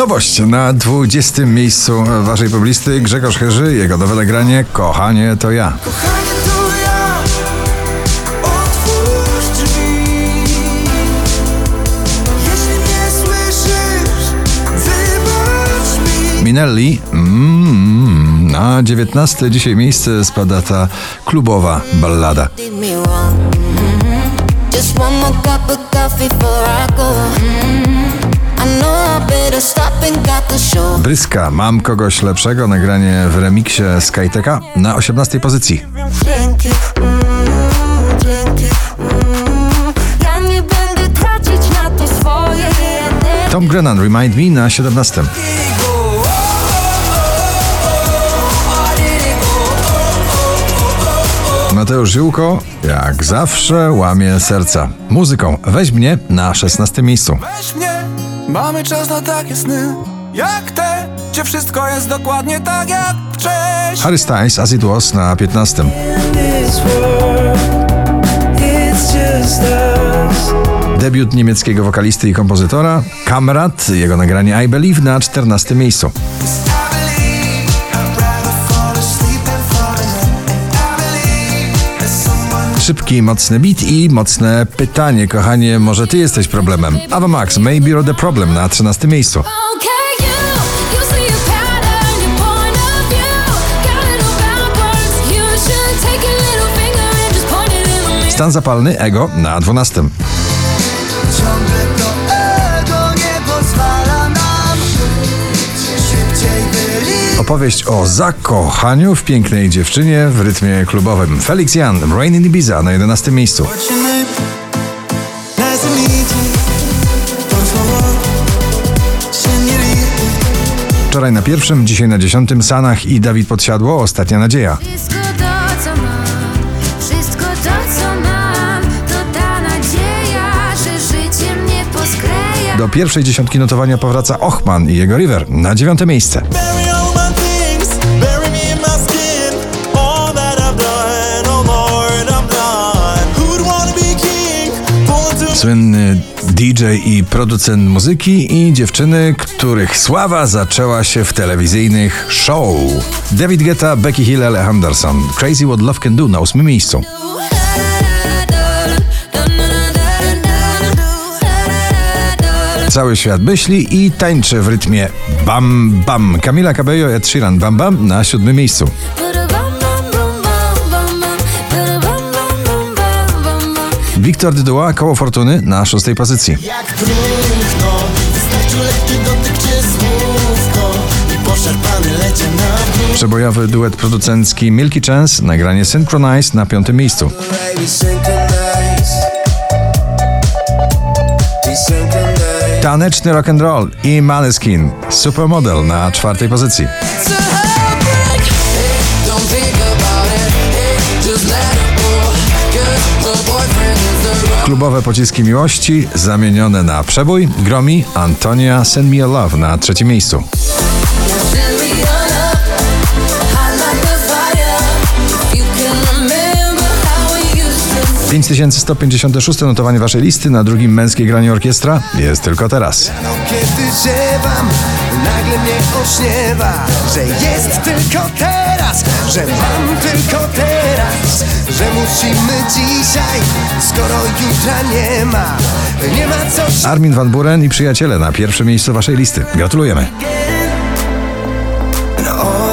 Nowość na 20. miejscu waszej poblisty Grzegorz Chyży, jego nowe nagranie Kochanie to ja. Kochanie to ja Otwórz drzwi Jeśli nie słyszysz Wybacz mi Minelli, mm, na 19. dzisiaj miejsce spada ta klubowa ballada. Mhm. Just one more cup of coffee before I go. Mhm. I Bryska, mam kogoś lepszego, nagranie w remiksie Skyteka na 18. pozycji. Tom Grennan, Remind Me na 17. Mateusz Ziółko, jak zawsze, łamie serca. Muzyką weź mnie na 16 miejscu. Mamy czas na takie sny Jak te Gdzie wszystko jest dokładnie tak jak wcześniej Harry Styles, As It Was na 15. Debiut niemieckiego wokalisty i kompozytora, Kamrat, jego nagranie I Believe na 14 miejscu. szybki, mocny beat i mocne pytanie. Kochanie, może ty jesteś problemem. Ava Max, Maybe You're the Problem na 13 miejscu. Stan zapalny, ego na 12. Opowieść o zakochaniu w pięknej dziewczynie w rytmie klubowym. Felix Jan, Rain in Ibiza na 11 miejscu. Wczoraj na pierwszym, dzisiaj na dziesiątym Sanach i Dawid Podsiadło, Ostatnia Nadzieja. Wszystko to, co mam, wszystko to, co mam, to ta nadzieja, że życie mnie poskleja. Do pierwszej dziesiątki notowania powraca Ochman i jego River na dziewiąte miejsce. Słynny DJ i producent muzyki i dziewczyny, których sława zaczęła się w telewizyjnych show. David Guetta, Becky Hill, Ale Henderson. Crazy What Love Can Do na ósmym miejscu. Cały świat myśli i tańczy w rytmie bam bam. Camila Cabello, Ed Sheeran, bam bam na siódmym miejscu. Wiktor Dyduła, Koło Fortuny na szóstej pozycji. jak trudno. Wystarczy lekki dotyk czy słówko. I poszarpany lecie na dół. Przebojowy duet producencki Milky Chance, nagranie Synchronize na piątym miejscu. Taneczny rock and roll i Maneskin, Supermodel na czwartej pozycji. Klubowe pociski miłości zamienione na przebój, gromi Antonia Send Me a Love na trzecim miejscu. 5156 notowanie waszej listy na drugim męskiej granie orkiestra jest tylko teraz. Kiedy ziewam, nagle mnie ośniewa Że jest tylko teraz, że mam tylko teraz że musimy dzisiaj, skoro jutra nie ma, nie ma co... Armin Van Buren i przyjaciele na pierwsze miejsce waszej listy. Gratulujemy. No,